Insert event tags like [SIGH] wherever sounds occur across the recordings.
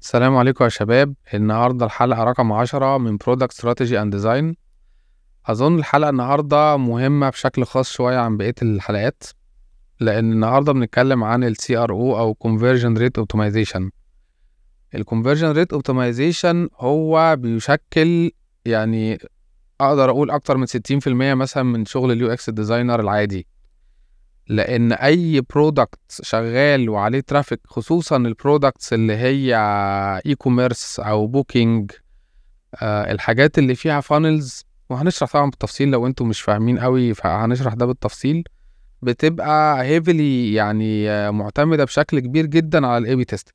السلام عليكم يا شباب. النهاردة الحلقة رقم عشرة من Product Strategy and Design. أظن الحلقة النهاردة مهمة بشكل خاص شوية عن بقية الحلقات لأن النهاردة بنتكلم عن ال CRO أو Conversion Rate Optimization. ال Conversion Rate Optimization هو بيشكل يعني أقدر أقول أكتر من 60% مثلا من شغل ال UX designer العادي. لأن أي product شغال وعليه traffic خصوصا ال products اللي هي e-commerce أو booking آه الحاجات اللي فيها funnels وهنشرح طبعا بالتفصيل لو أنتم مش فاهمين قوي فهنشرح ده بالتفصيل بتبقى heavily يعني آه معتمدة بشكل كبير جدا على ال A/B testing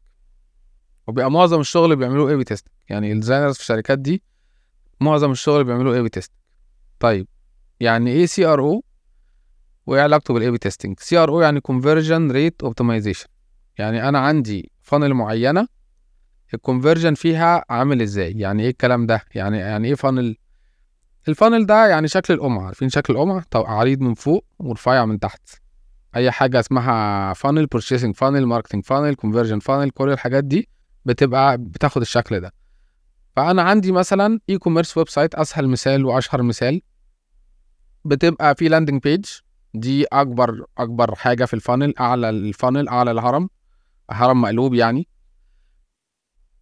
وبيبقى معظم الشغل بيعملوه A/B testing يعني ال designers في الشركات دي معظم الشغل بيعملوه A/B testing طيب يعني إيه CRO وإيه علاقته بال A/B testing CRO يعني conversion rate optimization يعني أنا عندي funnel معينة ال conversion فيها عامل إزاي؟ يعني إيه الكلام ده؟ يعني يعني إيه funnel ال funnel ده يعني شكل القمع عارفين شكل القمع؟ طب عريض من فوق ورفيع من تحت. أي حاجة اسمها funnel purchasing funnel marketing funnel conversion funnel كل الحاجات دي بتبقى بتاخد الشكل ده. فأنا عندي مثلا e-commerce website أسهل مثال وأشهر مثال. بتبقى في landing page دي أكبر أكبر حاجة في ال funnel أعلى ال funnel أعلى الهرم هرم مقلوب يعني.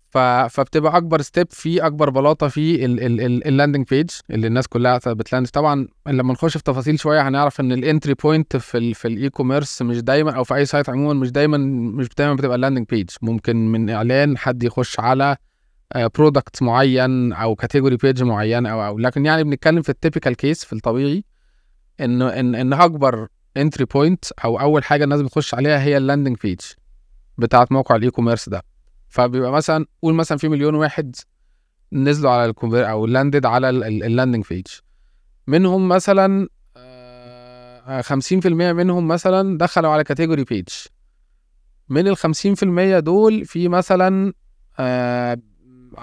ف... فبتبقى أكبر step في أكبر بلاطة في ال landing page اللي الناس كلها بت land طبعا لما نخش في تفاصيل شوية هنعرف إن ال entry point في ال في ال e-commerce مش دايما أو في أي site عموما مش دايما مش دايما بتبقى ال landing page ممكن من إعلان حد يخش على product معين أو category page معين أو أو لكن يعني بنتكلم في ال typical case في الطبيعي. ان إن إن أكبر entry point أو أول حاجة الناس بتخش عليها هي ال landing page بتاعت موقع ال e-commerce ده. فبيبقى مثلا قول مثلا في مليون واحد نزلوا على ال conver أو landed على ال landing page منهم مثلا خمسين في المية منهم مثلا دخلوا على category page من في المية دول في مثلا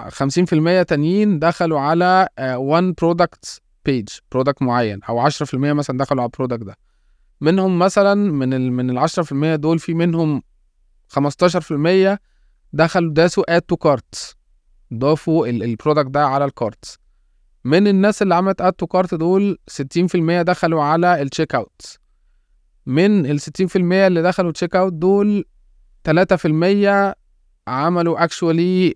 خمسين في المية تانيين دخلوا على one product page product معين أو 10% مثلا دخلوا على ال product ده. منهم مثلا من ال من ال 10% دول في منهم 15% دخلوا داسوا add to cart ضافوا ال product ده على ال cart من الناس اللي عملت add to cart دول 60% دخلوا على ال check out من ال 60% اللي دخلوا check out دول 3% عملوا actually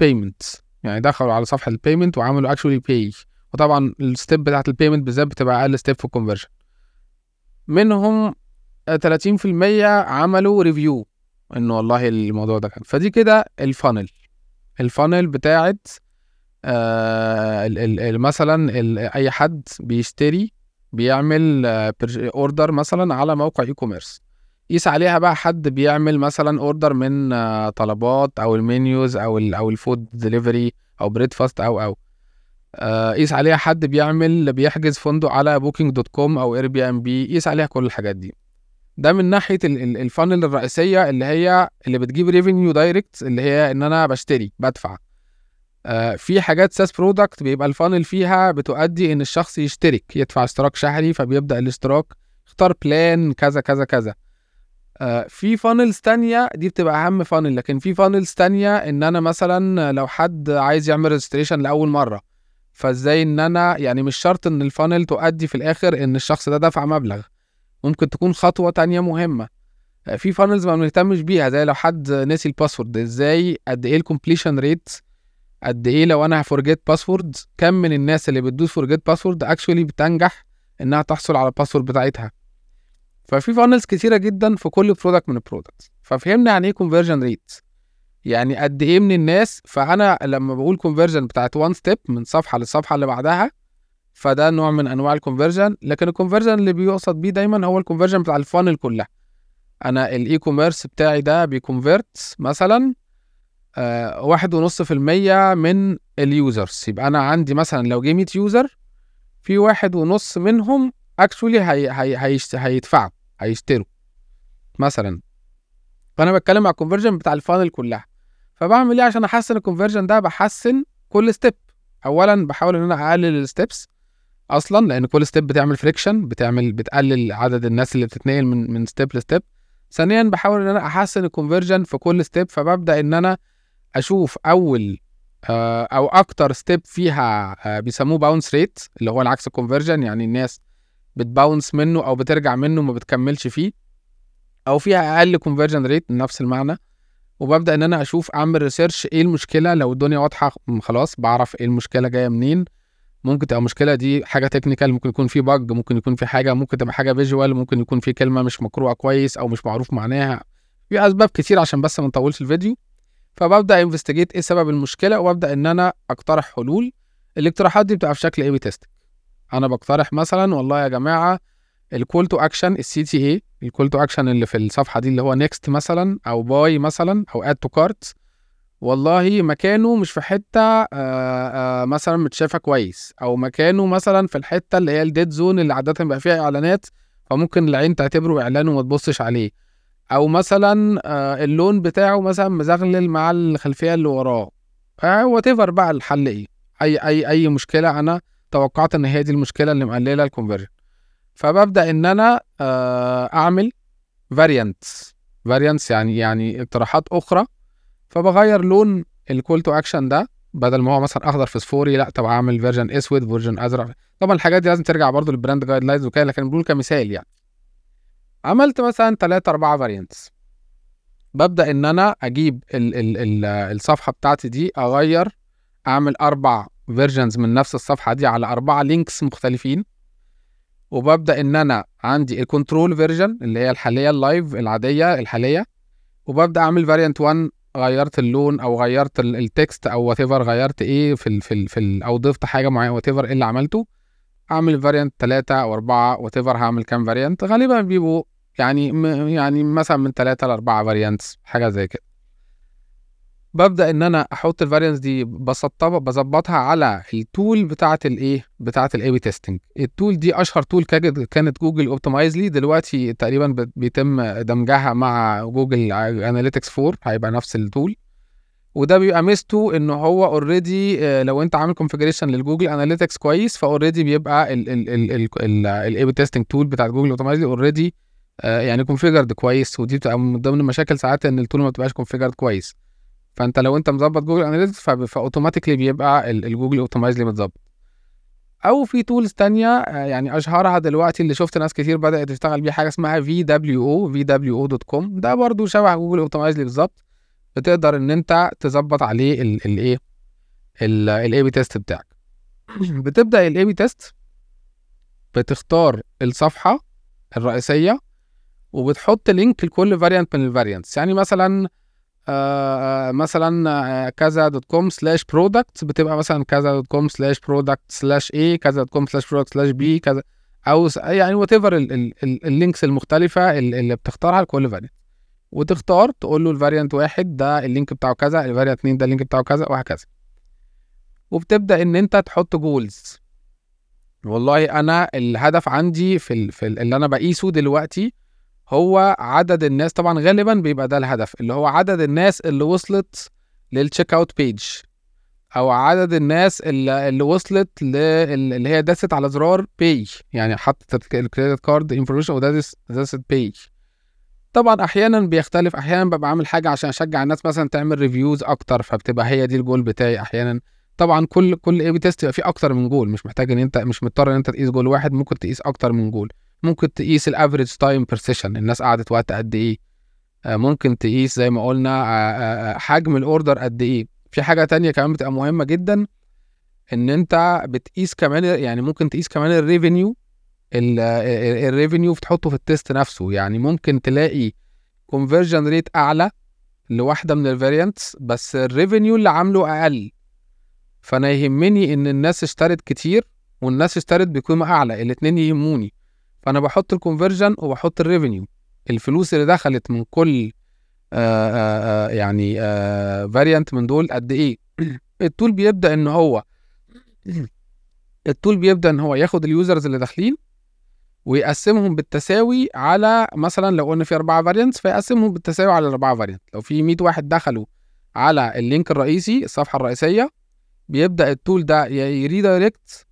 payment يعني دخلوا على صفحة ال payment وعملوا actually buy وطبعا ال step بتاعت ال payment بالذات بتبقى أقل step في ال conversion منهم 30% عملوا review إنه والله الموضوع ده كان. فدي كده ال funnel ال funnel بتاعت آه مثلا أي حد بيشتري بيعمل order مثلا على موقع e-commerce قيس عليها بقى حد بيعمل مثلا order من آه طلبات أو المنيوز أو أو ال food delivery أو بريدفاست أو أو. قيس آه عليها حد بيعمل بيحجز فندق على Booking.com أو Airbnb قيس عليها كل الحاجات دي. ده من ناحية ال funnel الرئيسية اللي هي اللي بتجيب revenue direct اللي هي إن أنا بشتري بدفع. آه في حاجات SaaS product بيبقى ال funnel فيها بتؤدي إن الشخص يشترك يدفع اشتراك شهري فبيبدأ الاشتراك اختار plan كذا كذا كذا. آه في funnels تانية دي بتبقى أهم funnel لكن في funnels تانية إن أنا مثلا لو حد عايز يعمل registration لأول مرة فازاي إن أنا يعني مش شرط إن ال funnel تؤدي في الآخر إن الشخص ده دفع مبلغ. ممكن تكون خطوة تانية مهمة. في funnels ما بنهتمش بيها زي لو حد نسي ال password إزاي؟ قد إيه ال completion rate قد إيه لو أنا ه forget password كم من الناس اللي بتدوس forget password actually بتنجح إنها تحصل على ال password بتاعتها؟ ففي funnels كتيرة جدا في كل product من ال products ففهمنا يعني إيه conversion rate يعني قد إيه من الناس فأنا لما بقول conversion بتاعت one step من صفحة للصفحه اللي بعدها فده نوع من أنواع ال conversion لكن ال conversion اللي بيقصد بيه دايما هو ال conversion بتاع ال funnel كلها. أنا ال e-commerce بتاعي ده بي convert مثلا آه واحد ونص في المية من ال users يبقى أنا عندي مثلا لو جه 100 user في واحد ونص منهم actually هي هي هيشت... هيدفعوا هيشتروا مثلا. فأنا بتكلم على ال conversion بتاع ال funnel كلها. فبعمل إيه عشان أحسن ال conversion ده؟ بحسن كل step اولا بحاول إن أنا أقلل ال steps أصلا لأن كل step بتعمل friction بتعمل بتقلل عدد الناس اللي بتتنقل من من step ل step ثانيا بحاول إن أنا أحسن ال conversion في كل step فببدأ إن أنا أشوف أول آه، أو أكتر step فيها آه، بيسموه bounce rate اللي هو العكس ال conversion يعني الناس بت bounce منه أو بترجع منه ما بتكملش فيه. أو فيها أقل conversion rate نفس المعنى. وببدأ إن أنا أشوف أعمل research إيه المشكلة. لو الدنيا واضحة خلاص بعرف إيه المشكلة جاية منين. ممكن تبقى المشكلة دي حاجة technical ممكن يكون في bug ممكن يكون في حاجة ممكن تبقى حاجة visual ممكن يكون في كلمة مش مقروءه كويس أو مش معروف معناها. في أسباب كتير عشان بس ما نطولش الفيديو. فببدأ investigate إيه سبب المشكلة وأبدأ إن أنا أقترح حلول. الاقتراحات دي بتبقى في شكل A/B test أنا بقترح مثلا والله يا جماعة ال call to action ال CTA ال call to action اللي في الصفحة دي اللي هو next مثلا أو buy مثلا أو add to cart والله مكانه مش في حتة آآ آآ مثلا متشافة كويس أو مكانه مثلا في الحتة اللي هي ال dead zone اللي عادة بيبقى فيها إعلانات فممكن العين تعتبره إعلان وما تبصش عليه. أو مثلا اللون بتاعه مثلا مزغلل مع الخلفية اللي وراه. whatever بقى الحل إيه؟ أي أي أي مشكلة أنا توقعت إن هي دي المشكلة اللي مقللة ال conversion فببدأ إن أنا أعمل variants variants يعني يعني اقتراحات أخرى. فبغير لون ال call to action ده بدل ما هو مثلا أخضر فسفوري لأ طب أعمل version أسود version أزرق. طبعا الحاجات دي لازم ترجع برضو لل brand guidelines وكده لكن بقول كمثال يعني. عملت مثلا 3 4 variants ببدأ إن أنا أجيب ال ال ال الصفحة بتاعتي دي أغير أعمل أربع versions من نفس الصفحة دي على أربعة links مختلفين. وببدأ إن أنا عندي ال control version اللي هي الحالية ال live العادية الحالية وببدأ أعمل variant 1 غيرت اللون أو غيرت ال text أو whatever غيرت إيه في ال في ال في ال أو ضفت حاجة معينة whatever إيه اللي عملته أعمل variant 3 أو 4 whatever هعمل كام variant غالبا بيبقوا يعني يعني مثلا من 3 ل 4 variants حاجة زي كده. ببدأ إن أنا أحط ال variants دي بسطبها بظبطها على ال tool بتاعه الايه بتاعه ال A/B testing ال tool دي أشهر tool كانت Google Optimizely دلوقتي تقريبا بيتم دمجها مع Google Analytics 4 هيبقى نفس ال tool وده بيبقى ميزته إن هو already لو أنت عامل configuration لل Google Analytics كويس ف already بيبقى ال A/B testing tool بتاع Google Optimizely already يعني configured كويس. ودي بتبقى من ضمن المشاكل ساعات إن ال tool ما بتبقاش configured كويس. فانت لو انت مظبط Google Analytics ف automatically بيبقى ال Google Optimizely متظبط أو في tools تانية يعني أشهرها دلوقتي اللي شفت ناس كتير بدأت تشتغل بيه حاجة اسمها في دبليو أو في دبليو أو دوت كوم ده برضو شبه Google Optimizely بالظبط. بتقدر إن أنت تظبط عليه الايه ال A/B test بتاعك. [CLEARS THROAT] بتبدأ ال A/B test بتختار الصفحة الرئيسية وبتحط link لكل variant من ال variants يعني مثلا آه مثلا آه كذا dot com slash product بتبقى مثلا كذا dot com slash product slash A كذا dot com slash product slash B كذا أو يعني whatever ال links المختلفة اللي بتختارها لكل variant وتختار تقول له ال variant واحد ده ال link بتاعه كذا ال variant اتنين ده ال link بتاعه كذا وهكذا. وبتبدأ إن أنت تحط goals والله أنا الهدف عندي في, ال في ال اللي أنا بقيسه دلوقتي هو عدد الناس طبعا غالبا بيبقى ده الهدف اللي هو عدد الناس اللي وصلت لل checkout page أو عدد الناس اللي, اللي وصلت اللي هي دست على زرار buy يعني حطت ال credit card information ودست دست buy طبعا أحيانا بيختلف أحيانا ببقى عامل حاجة عشان أشجع الناس مثلا تعمل reviews أكتر فبتبقى هي دي الجول بتاعي أحيانا. طبعا كل كل A/B test يبقى فيه أكتر من جول مش محتاج إن أنت مش مضطر إن أنت تقيس جول واحد ممكن تقيس أكتر من جول ممكن تقيس ال average time per session الناس قعدت وقت قد إيه؟ ممكن تقيس زي ما قلنا حجم ال order قد إيه؟ في حاجة تانية كمان بتبقى مهمة جدا إن أنت بتقيس كمان يعني ممكن تقيس كمان ال revenue ال revenue بتحطه في ال test نفسه. يعني ممكن تلاقي conversion rate أعلى لواحدة من ال variants بس ال revenue اللي عامله أقل. فأنا يهمني إن الناس اشترت كتير والناس اشترت بقيمة أعلى. الاتنين يهموني. فأنا بحط ال conversion وبحط ال revenue الفلوس اللي دخلت من كل آآ آآ يعني variant من دول قد إيه؟ [CLEARS THROAT] ال tool بيبدأ إن هو [CLEARS THROAT] ال tool بيبدأ إن هو ياخد ال users اللي داخلين ويقسمهم بالتساوي على مثلا لو قلنا في أربعة variants فيقسمهم بالتساوي على الأربعة variant لو في 100 واحد دخلوا على ال link الرئيسي الصفحة الرئيسية بيبدأ ال tool ده ي redirect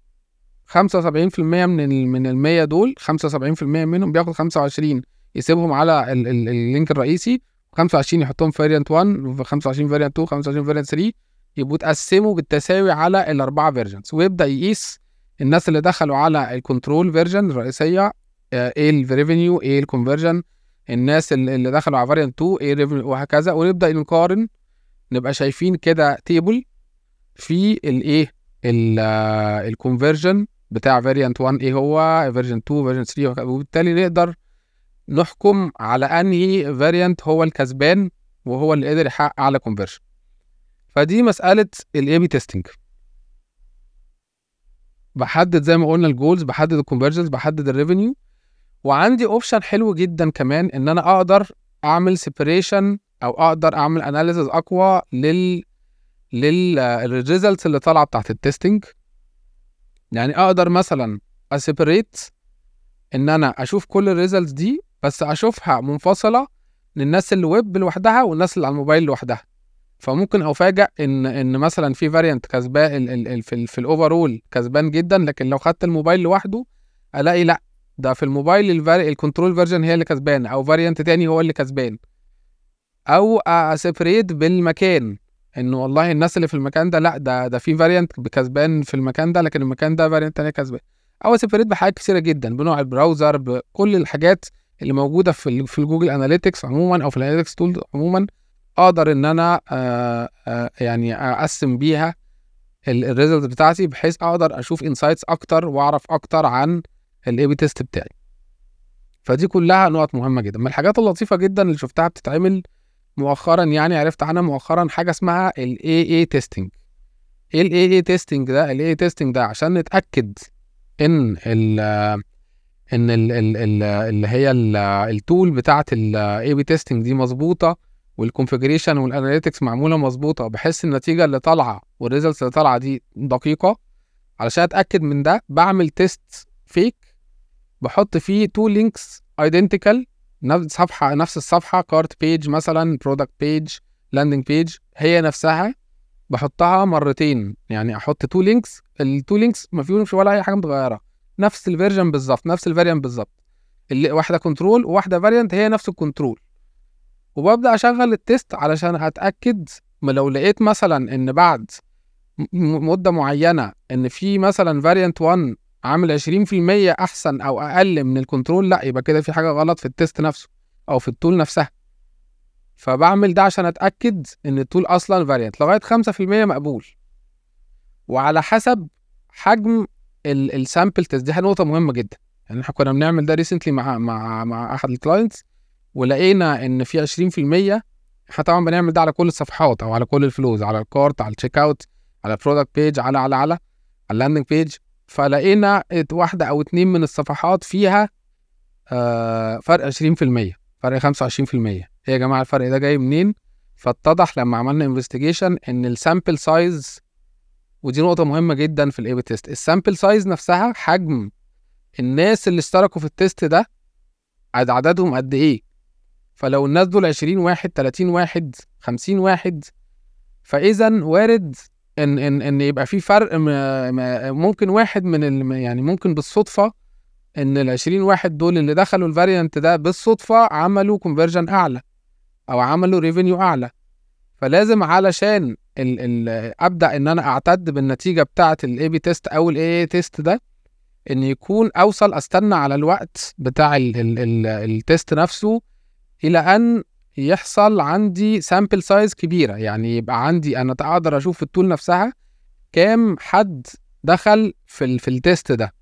75% من من ال 100 دول 75% منهم بياخد 25 يسيبهم على ال ال ال link الرئيسي 25 يحطهم variant 1 و25 variant 2 25 variant 3 يبقوا اتقسموا بالتساوي على الأربعة versions ويبدأ يقيس الناس اللي دخلوا على ال control version الرئيسية آه، إيه ال revenue إيه ال conversion الناس اللي دخلوا على variant 2 إيه ال revenue وهكذا. ونبدأ نقارن نبقى شايفين كده table في الايه ال conversion بتاع variant 1 إيه هو version 2 version 3 وبالتالي نقدر نحكم على أنهي variant هو الكسبان وهو اللي قدر يحقق أعلى conversion فدي مسألة ال A/B testing بحدد زي ما قلنا ال goals بحدد ال conversions بحدد ال revenue وعندي option حلو جدا كمان إن أنا أقدر أعمل separation أو أقدر أعمل analysis أقوى لل لل results اللي طالعة بتاعت ال testing يعني أقدر مثلا أ separate إن أنا أشوف كل ال results دي بس أشوفها منفصلة للناس اللي ويب لوحدها والناس اللي على الموبايل لوحدها. فممكن افاجئ إن إن مثلا في variant كسبان في في ال overall كسبان جدا لكن لو خدت الموبايل لوحده ألاقي لأ ده في الموبايل ال control version هي اللي كسبان أو variant تاني هو اللي كسبان. أو أ separate بالمكان. إنه والله الناس اللي في المكان ده لأ ده ده في variant كسبان في المكان ده لكن المكان ده variant تاني كسبان. أو ا separate بحاجات كتيرة جدا بنوع ال browser بكل الحاجات اللي موجودة في في ال Google Analytics عموما أو في ال analytics tool عموما أقدر إن أنا آه آه يعني أقسم بيها ال result بتاعتي بحيث أقدر أشوف insights أكتر وأعرف أكتر عن ال A/B test بتاعي. فدي كلها نقط مهمة جدا. من الحاجات اللطيفة جدا اللي شفتها بتتعمل مؤخرا يعني عرفت عنها مؤخرا حاجة اسمها ال A/A testing إيه ال A/A testing ده؟ ال A/A testing ده عشان نتأكد إن ال إن ال ال ال اللي هي ال- ال tool بتاعت ال A/B testing دي مظبوطة وال configuration وال analytics معمولة مظبوطة. بحيث النتيجة اللي طالعة وال results اللي طالعة دي دقيقة. علشان أتأكد من ده بعمل test fake بحط فيه two links identical نفس صفحه نفس الصفحة cart page مثلا product page landing page هي نفسها بحطها مرتين. يعني أحط two links ال two links ما فيهمش ولا أي حاجة متغيرة. نفس ال version بالظبط نفس ال variant بالظبط. واحدة control وواحدة variant هي نفس ال control وببدأ أشغل ال test علشان اتاكد ما لو لقيت مثلا إن بعد مدة معينة إن في مثلا variant 1 عامل 20% أحسن أو أقل من ال control لأ يبقى كده في حاجة غلط في ال test نفسه أو في ال tool نفسها. فبعمل ده عشان أتأكد إن ال tool أصلا variance لغاية 5% مقبول. وعلى حسب حجم ال sample test دي نقطة مهمة جدا. يعني إحنا كنا بنعمل ده recently مع مع مع أحد ال clients ولقينا إن في 20% إحنا طبعا بنعمل ده على كل الصفحات أو على كل ال flows على ال cart على ال checkout على ال product page على على على على ال landing page فلقينا واحدة أو اتنين من الصفحات فيها آه فرق 20% فرق 25% إيه يا جماعة الفرق ده جاي منين؟ فاتضح لما عملنا investigation إن ال sample size ودي نقطة مهمة جدا في ال A/A test ال sample size نفسها حجم الناس اللي اشتركوا في ال test ده عد- عددهم قد إيه؟ فلو الناس دول 20 واحد 30 واحد 50 واحد فاذا وارد إن إن إن يبقى في فرق ممكن واحد من يعني ممكن بالصدفة إن ال 20 واحد دول اللي دخلوا ال variant ده بالصدفة عملوا conversion أعلى أو عملوا revenue أعلى. فلازم علشان ال ال أبدأ إن أنا أعتد بالنتيجة بتاعه ال A/B test أو ال A/A test ده إن يكون أوصل أستنى على الوقت بتاع ال ال ال ال test نفسه إلى أن يحصل عندي sample size كبيرة. يعني يبقى عندي أنا أقدر أشوف في ال tool نفسها كام حد دخل في ال في ال test ده.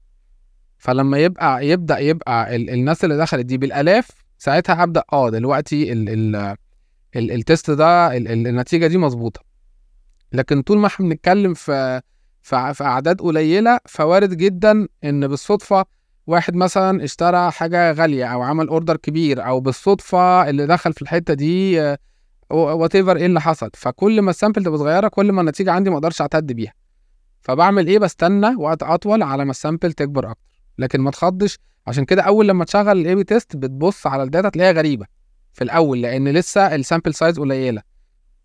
فلما يبقى يبدأ يبقى ال الناس اللي دخلت دي بالآلاف ساعتها ابدا آه دلوقتي ال ال ال ال test ده ال ال النتيجة دي مظبوطة. لكن طول ما إحنا بنتكلم في في أعداد قليلة فوارد جدا إن بالصدفة واحد مثلا اشترى حاجة غالية أو عمل order كبير أو بالصدفة اللي دخل في الحتة دي whatever إيه اللي حصل. فكل ما ال sample تبقى صغيرة كل ما النتيجة عندي ما أقدرش أعتد بيها. فبعمل إيه؟ بستنى وقت أطول على ما ال sample تكبر أكتر. لكن ما تخضش عشان كده أول لما تشغل ال A/B test بتبص على ال data تلاقيها غريبة في الأول لأن لسه ال sample size قليلة.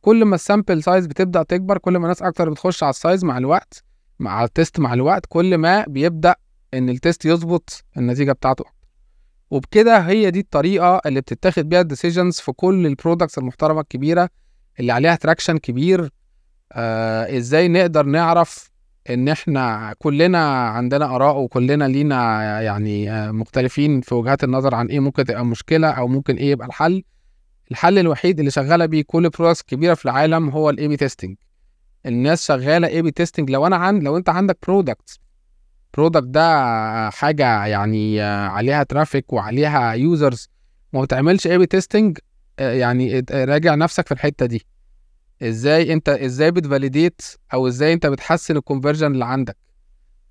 كل ما ال sample size بتبدأ تكبر كل ما ناس أكتر بتخش على ال size مع الوقت مع ال test مع الوقت كل ما بيبدأ إن ال test يظبط النتيجة بتاعته. وبكده هي دي الطريقة اللي بتتاخد بيها ال decisions في كل ال products المحترمة الكبيرة اللي عليها traction كبير. آه إزاي نقدر نعرف إن إحنا كلنا عندنا آراء وكلنا لينا يعني آه مختلفين في وجهات النظر عن إيه ممكن تبقى مشكلة أو ممكن إيه يبقى الحل. الحل الوحيد اللي شغالة بيه كل products كبيرة في العالم هو ال A/B testing الناس شغالة A/B testing لو أنا عند لو أنت عندك product product ده حاجة يعني عليها traffic وعليها users وما بتعملش A/B testing يعني راجع نفسك في الحتة دي. إزاي أنت إزاي بت validate أو إزاي أنت بتحسن ال conversion اللي عندك؟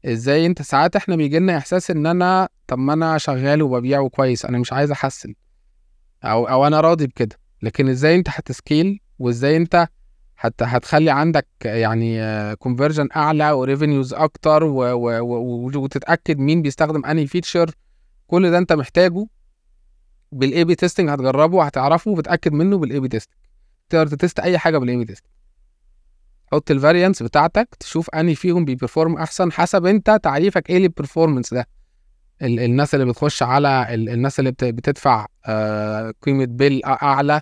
إزاي أنت ساعات إحنا بيجي لنا إحساس إن أنا طب ما أنا شغال وببيع وكويس أنا مش عايز أحسن. أو أو أنا راضي بكده. لكن إزاي أنت هت scale وإزاي أنت هت هتخلي عندك يعني conversion أعلى و revenues أكتر و و و وتتأكد مين بيستخدم أنهي feature كل ده أنت محتاجه بال A/B testing هتجربه وهتعرفه وتتأكد منه بال A/B testing تقدر ت test أي حاجة بال A/B testing حط ال variants بتاعتك تشوف أنهي فيهم بي perform أحسن حسب أنت تعريفك إيه لل performance ده. ال الناس اللي بتخش على ال الناس اللي بتدفع آه قيمة bill أعلى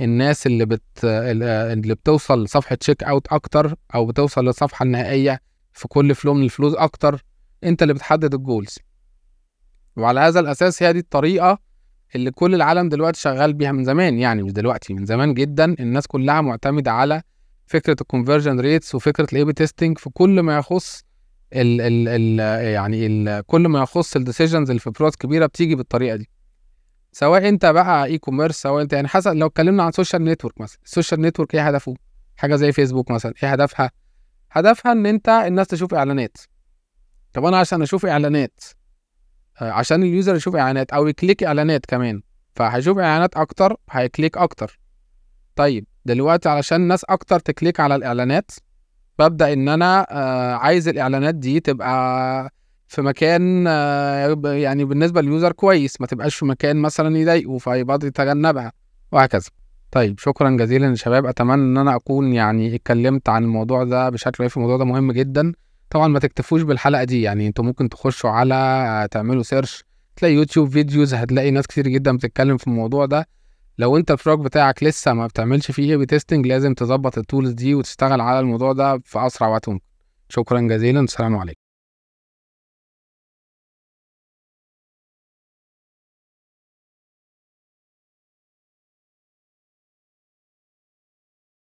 الناس اللي بت اللي بتوصل لصفحه checkout أكتر أو بتوصل للصفحة النهائية في كل flow من ال flows أكتر أنت اللي بتحدد ال goals وعلى هذا الأساس هي دي الطريقة اللي كل العالم دلوقتي شغال بيها من زمان يعني مش دلوقتي من زمان جدا الناس كلها معتمدة على فكرة ال conversion rates وفكرة ال A/B testing في كل ما يخص ال ال ال يعني ال كل ما يخص ال decisions اللي في product كبيرة بتيجي بالطريقة دي. سواء انت بقى e-commerce سواء انت يعني حسب لو اتكلمنا عن social network مثلا. ال social network إيه هدفه؟ حاجة زي فيسبوك مثلا إيه هدفها؟ هدفها ان انت الناس تشوف اعلانات. طب أنا عشان أشوف اعلانات عشان ال user يشوف اعلانات أو ي click اعلانات كمان فهيشوف اعلانات أكتر هي click أكتر. طيب دلوقتي علشان ناس أكتر ت click على الاعلانات ببدأ ان أنا آه عايز الاعلانات دي تبقى في مكان آه يعني بالنسبة لل user كويس ما تبقاش في مكان مثلا يضايقه فيبقى يتجنبها وهكذا. طيب شكرا جزيلا يا شباب. أتمنى إن أنا أكون يعني اتكلمت عن الموضوع ده بشكل كويس الموضوع ده مهم جدا. طبعا ما تكتفوش بالحلقة دي يعني أنتوا ممكن تخشوا على تعملوا search تلاقي YouTube videos هتلاقي ناس كتير جدا بتتكلم في الموضوع ده. لو أنت ال product بتاعك لسه ما بتعملش فيه A/B testing لازم تظبط ال tools دي وتشتغل على الموضوع ده في أسرع وقت ممكن. شكرا جزيلا السلام عليكم.